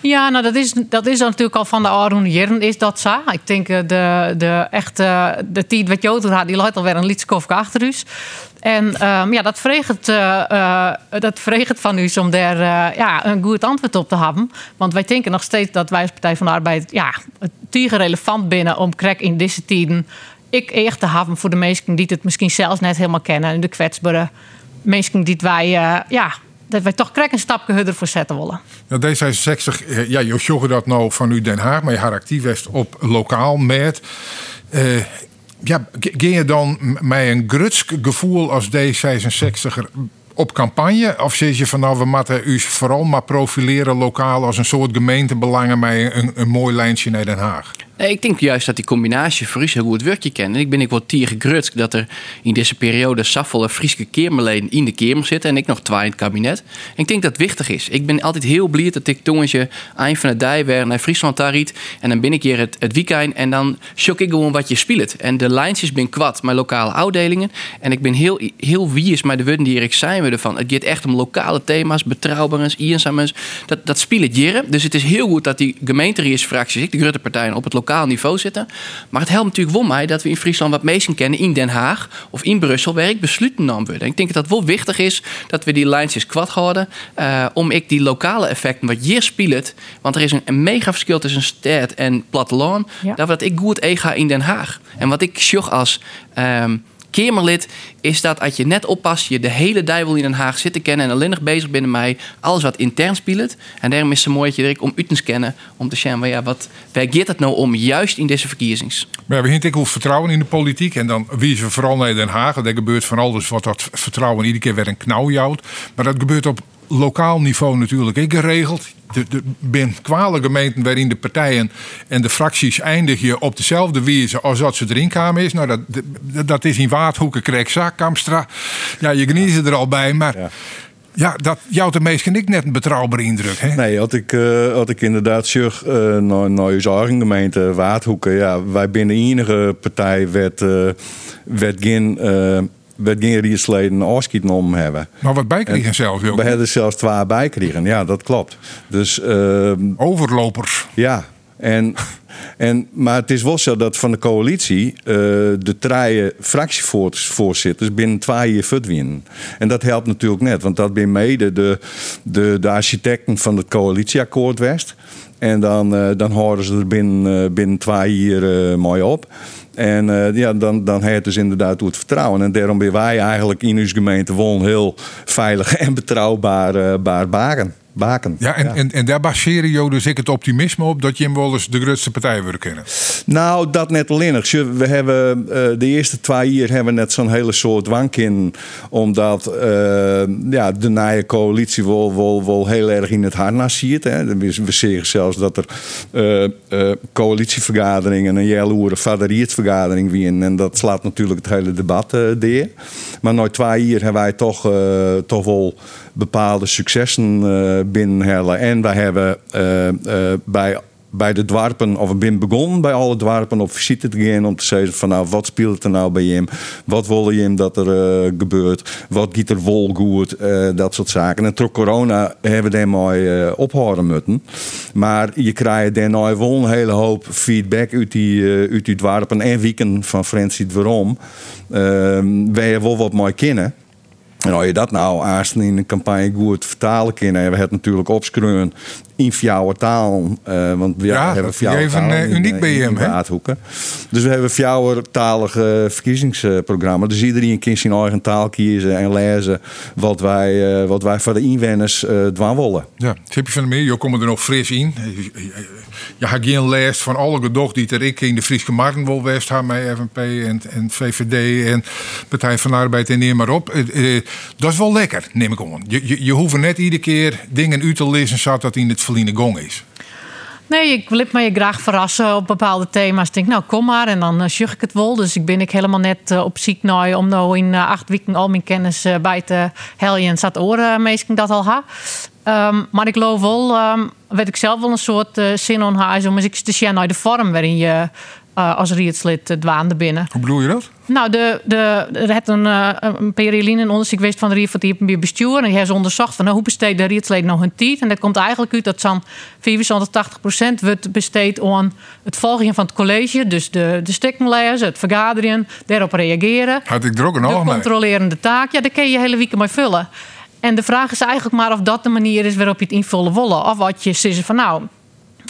[SPEAKER 2] Ja, nou dat is, dat is natuurlijk al van de oude jaren is dat zo. Ik denk eh, de, de echte de tijd wat Jood had, die lijkt alweer een liedskofje achter u. En um, ja, dat vreegt, uh, uh, dat vreegt van u om daar uh, ja, een goed antwoord op te hebben. Want wij denken nog steeds dat wij als Partij van de Arbeid ja, het relevant binnen om krek in deze tijden ik echt te hebben voor de mensen die het misschien zelfs net helemaal kennen. En de kwetsbare mensen die wij ja, dat wij toch krek een stapje harder voor zetten willen.
[SPEAKER 1] Nou, D66, ja, je dat nou van u Den Haag, maar je haar actief is op lokaal met. Ja, ging je dan met een grutsk gevoel als D66er op campagne? Of zeg je van nou, we moeten u vooral maar profileren lokaal als een soort gemeentebelangen met een, een mooi lijntje naar Den Haag?
[SPEAKER 4] Nee, ik denk juist dat die combinatie voor heel goed werkje kent. En ik ben ik wat tier gegrutsk dat er in deze periode Saffel Frieske Keermeleen in de Kamer zitten en ik nog twee in het kabinet. Ik denk dat het wichtig is. Ik ben altijd heel blij dat ik toen je eind van de weer naar Friesland daar. En dan ben ik hier het, het weekend en dan shock ik gewoon wat je speelt. En de lijntjes ben kwad met lokale afdelingen. En ik ben heel, heel wie is maar de woorden die ik zijn we ervan. Het gaat echt om lokale thema's, betrouwbaarheid, eenzaamheid. Dat, dat speelt jaren. Dus het is heel goed dat die gemeenteringsfracties, de grote partijen op het lokale lokaal niveau zitten. Maar het helpt natuurlijk wel mij dat we in Friesland wat mensen kennen in Den Haag of in Brussel, waar ik besluiten nam worden. Ik denk dat het wel wichtig is dat we die lijntjes kwad houden. Uh, om ik die lokale effecten wat hier speelt. Want er is een, een mega verschil tussen stad en platteland. Ja. Dat wat ik goed ega in Den Haag. En wat ik zocht als. Um, Kamerlid is dat als je net oppast, je de hele duivel in Den Haag zit te kennen en alleen nog bezig binnen mij, alles wat intern speelt. En daarom is het mooi direct om u te kennen, om te zien, ja, wat, waar het nou om, juist in deze verkiezings?
[SPEAKER 1] Maar we hebben over vertrouwen in de politiek en dan wie ze vooral naar Den Haag. Er gebeurt van alles wat dat vertrouwen iedere keer weer een knauwjouwt. Maar dat gebeurt op lokaal niveau natuurlijk ook geregeld. Er zijn kwale gemeenten waarin de partijen en de fracties eindigen op dezelfde wijze als dat ze erin kwamen is. Nou, dat, dat is in Waardhoeken, Kreekzaak, Kamstra. Ja, je geniet er al bij, maar... Ja. dat jouw de meest ik net een betrouwbare indruk. Hè?
[SPEAKER 3] Nee, had ik, uh, had ik inderdaad zeg uh, naar, naar gemeente Waardhoeken. Ja, wij binnen enige partij werd, uh, werd geen we geen riersleden afschieten om hebben.
[SPEAKER 1] Maar wat bijkregen zelfs
[SPEAKER 3] ook? We hadden zelfs twee bijkregen, ja, dat klopt. Dus, uh,
[SPEAKER 1] Overlopers.
[SPEAKER 3] Ja, en, en, maar het is wel zo dat van de coalitie uh, de drie fractievoorzitters binnen twee jaar verdwijnen. En dat helpt natuurlijk net, want dat ben mede de, de, de architecten van het coalitieakkoord West. En dan, uh, dan houden ze er binnen, uh, binnen twee jaar mooi op. En uh, ja, dan, dan heeft dus inderdaad het vertrouwen. En daarom ben wij eigenlijk in uw gemeente wel heel veilig en betrouwbaar uh, baren baken.
[SPEAKER 1] Ja, en, En, en daar baseren je dus ik het optimisme op dat wel eens de grootste partij wil kennen?
[SPEAKER 3] Nou, dat net alleen. We hebben uh, de eerste twee jaar hebben we net zo'n hele soort wank in. Omdat uh, ja, de nieuwe coalitie wel, wel, wel heel erg in het harnas ziet. Hè. We, zeggen zelfs dat er uh, coalitievergaderingen een jaloere vergadering wie En dat slaat natuurlijk het hele debat uh, deer. Maar na twee jaar hebben wij toch, toch wel bepaalde successen uh, binnenhalen. En wij hebben uh, uh, bij bij de dwarpen, of ik ben begonnen bij alle dwarpen op visite te gaan om te zeggen van nou, wat speelt er nou bij hem? Wat wil je hem dat er gebeurt? Wat gaat er wel goed? Dat soort zaken. En door corona hebben we daar mooi uh, ophouden moeten. Maar je krijgt daarna wel een hele hoop feedback uit die, uit die dwarpen en wieken van Francie waarom. Uh, wij wel wat mooi kennen. En als je dat nou aanst in een campagne goed vertalen kan, en we hebben het natuurlijk opschreven in jouw taal. eh, want we
[SPEAKER 1] Ja,
[SPEAKER 3] hebben jouw
[SPEAKER 1] even,
[SPEAKER 3] taal
[SPEAKER 1] eh, uniek
[SPEAKER 3] eh,
[SPEAKER 1] bij hem, hè?
[SPEAKER 3] Dus we hebben jouwtalige verkiezingsprogramma. Dus iedereen kan zijn eigen taal kiezen en lezen wat wij, eh, wat wij voor de inwoners eh dwan willen.
[SPEAKER 1] Ja, heb je van de meer? Je komt er nog fris in. Je had geen lijst van alle gedocht die er ik in de Friese Marken wil West met FNP en, en VVD en Partij van de Arbeid en neem maar op. Dat is wel lekker, neem ik aan. Je, je, je hoeft net iedere keer dingen uit te lezen zodat dat in het verliene gong is.
[SPEAKER 2] Nee, ik wil me je graag verrassen op bepaalde thema's. Ik denk, nou, kom maar en dan uh, ik het wel. Dus ik ben ik helemaal net eh, op ziek naar om nou in eh, acht weken al mijn kennis bij te heljen. En zat oren meestal dat al ha. Ehm, maar ik geloof wel, ehm weet ik zelf wel een soort zin on haar om eens te de vorm waarin je eh, als rietslid dwaande binnen.
[SPEAKER 1] Hoe bedoel je dat?
[SPEAKER 2] Nou, de, de, er had een, uh, een Perelien een onderzoek geweest van de van het bestuur. En die hebben ze onderzocht van nou, hoe besteedt de rietsleden nou hun tijd. En dat komt eigenlijk uit dat zo'n 75, 80% wordt besteed aan het volgen van het college. Dus de, de het vergaderen, daarop reageren.
[SPEAKER 1] Had ik er ook een
[SPEAKER 2] De
[SPEAKER 1] mee.
[SPEAKER 2] controlerende taak, ja, daar kun je hele week mee vullen. En de vraag is eigenlijk maar of dat de manier is waarop je het invullen willen. Of wat je zegt van nou,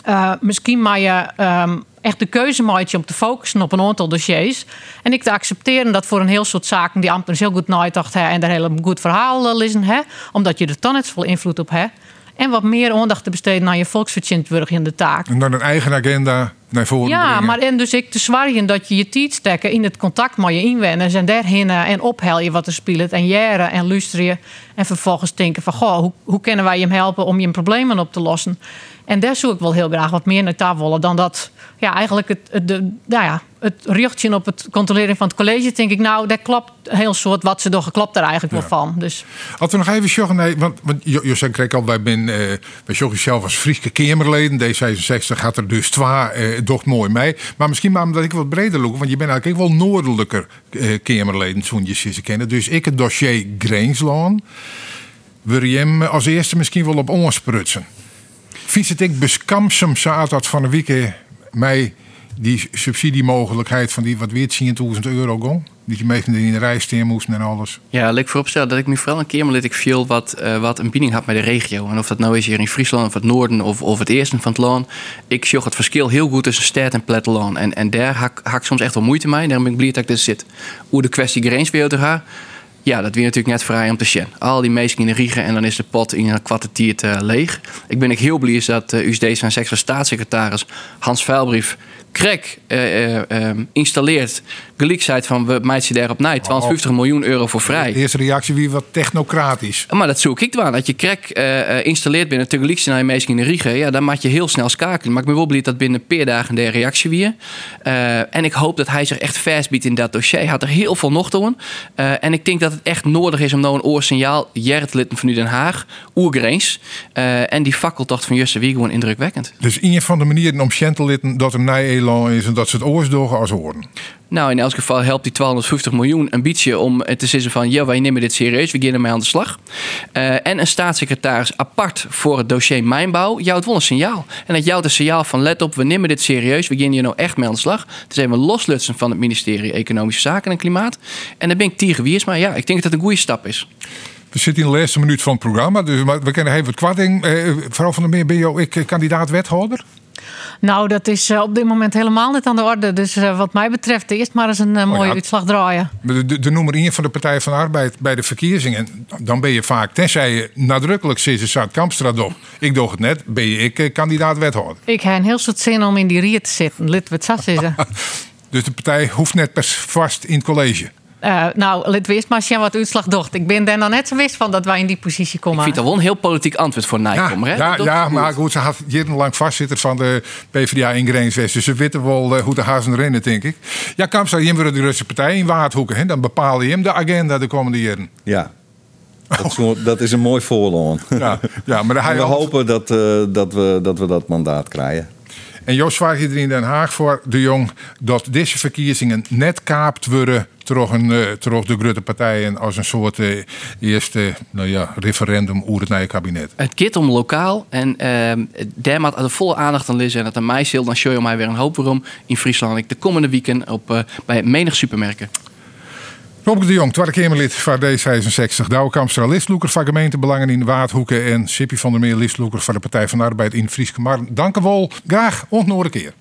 [SPEAKER 2] uh, misschien maar je um, echt de keuze om te focussen op een aantal dossiers. En ik te accepteren dat voor een heel soort zaken die ambtenaren heel goed hebben en daar heel goed verhaal lezen hè, omdat je er dan net zoveel invloed op hebt. En wat meer aandacht te besteden naar je volksvertegenwoordiger in de taak.
[SPEAKER 1] En dan een eigen agenda naar voren
[SPEAKER 2] Ja,
[SPEAKER 1] brengen.
[SPEAKER 2] maar en dus ik te zwaarjen dat je je tijd stekken in het contact met je inwoners en daarheen en ophel je wat er speelt en jaren en luisteren en vervolgens denken van goh, hoe, hoe kunnen wij hem helpen om je problemen op te lossen? En daar zoek ik wel heel graag wat meer naar tafel willen dan dat ja, eigenlijk het, het, de, nou ja, het richtje op het controleren van het college. Denk ik, nou, dat klopt een heel soort wat ze door geklopt er eigenlijk ja. wel van. Dus.
[SPEAKER 1] Als we nog even zeggen, nee, want, want José kreeg al, wij ben, uh, wij zeggen zelf als Friese Kamerleden. D66 gaat er dus twa, uh, doch mooi mee. Maar misschien maar omdat ik wat breder loop, want je bent eigenlijk wel noordelijker uh, Kamerleden, zo'n je ze kennen. Dus ik het dossier Greenslaan, wil je hem als eerste misschien wel op ons sprutsen. Vindt het ik beskamsem zaad dat van de week mij die subsidiemogelijkheid van die wat weer 10.000 euro gong? Dat je meestal in de rij staan moest en alles.
[SPEAKER 4] Ja, ik vooropstellen dat ik me vooral een keer maar ik viel wat, uh, wat een bieding had met de regio. En of dat nou is hier in Friesland of het noorden of, of het eerste van het land. Ik zag het verschil heel goed tussen stad en platteland. En, en daar hak, ik soms echt wel moeite mee. Daarom ben ik blij dat ik dit zit. Hoe de kwestie grenswereld te gaan. Ja, dat weer natuurlijk net vrij om te zien. Al die meesten in de riegen en dan is de pot in een kwartier uh, leeg. Ik ben ik heel blij dat uh, USD zijn sekse staatssecretaris Hans Vuilbrief krek uh, uh, installeert. Gelijkheid van we meiden daar op night 250 miljoen euro voor vrij.
[SPEAKER 1] De eerste reactie wie wat technocratisch.
[SPEAKER 4] Maar dat zoek ik wel. Dat je krek uh, installeert binnen tegelijk naar je meesten in de riegen. Ja, dan maak je heel snel schakelen. Maar ik ben wel blij dat binnen een paar dagen de reactie weer. en ik hoop dat hij zich echt vastbiedt in dat dossier. Hij had er heel veel nog doen. en ik denk dat het echt nodig is om nou een oorsignaal. Jertlitten van nu Den Haag, oergreens. en die fakkeltocht van Jusse Wie gewoon indrukwekkend.
[SPEAKER 1] Dus een van de manieren om Schentelitten dat er nij elan is en dat ze het oorsdogen als horen.
[SPEAKER 4] Nou, in elk geval helpt die 250 miljoen een beetje om te zeggen van... ja, wij nemen dit serieus, we gaan ermee aan de slag. Uh, en een staatssecretaris apart voor het dossier mijnbouw jouwt wel een signaal. En dat jouwt een signaal van let op, we nemen dit serieus. We gaan hier nou echt mee aan de slag. Het is even loslutsen van het ministerie Economische Zaken en Klimaat. En dan ben ik tegen wie is, maar ja, ik denk dat het een goede stap is.
[SPEAKER 1] We zitten in de laatste minuut van het programma, dus we kennen even wat kwarting. Vooral van de meer ben je ook kandidaat wethouder?
[SPEAKER 2] Nou, dat is uh, op dit moment helemaal niet aan de orde. Dus uh, wat mij betreft, eerst maar eens een mooie oh ja, uitslag draaien.
[SPEAKER 1] De, de, nummer 1 van de Partij van de Arbeid bij de verkiezingen, dan ben je vaak, tenzij je nadrukkelijk zit, Zuid Kampstra doch. Ik doe het net, ben je ik kandidaat wethouder.
[SPEAKER 2] Ik heb een heel soort zin om in die riet te zitten. Lid wat zat zitten.
[SPEAKER 1] dus de partij hoeft net pas vast in het college.
[SPEAKER 2] Uh, nou, let wees maar wat uitslag docht. Ik ben daar nog net zo wist van dat wij in die positie komen.
[SPEAKER 4] Ik vind dat wel een heel politiek antwoord voor Nijkom.
[SPEAKER 1] Ja,
[SPEAKER 4] hè?
[SPEAKER 1] ja, ja maar goed, ze had jarenlang vastzitten van de PvdA in Greenswest. Dus ze weten wel uh, hoe de hazen rennen, denk ik. Ja, je wordt de Russische partij in Waardhoeken. Hè? Dan bepaal je hem de agenda de komende jaren.
[SPEAKER 3] Ja. Dat is, dat is een mooi voorloon.
[SPEAKER 1] Ja, ja, maar
[SPEAKER 3] we hopen dat, uh, dat, we, dat we dat mandaat krijgen.
[SPEAKER 1] En Joost vraagt je er in Den Haag voor, de Jong, dat deze verkiezingen net kaapt worden terug, een, terug de grote partijen als een soort uh, eerste nou ja, referendum over het nieuwe kabinet.
[SPEAKER 4] Het gaat om lokaal en uh, daar moet de volle aandacht aan liggen. En dat aan mij zil, dan show je mij weer een hoop waarom in Friesland. Ik de komende weekend op, uh, bij menig supermerken.
[SPEAKER 1] Robert de Jong, Tweede Kamerlid van D66. Douwe Kamstra, listloeker van gemeentebelangen in Waardhoeken. En Sippy van der Meer, listloeker van de Partij van de Arbeid in Frieske Marn. Dank u wel. Graag ontnoorde keer.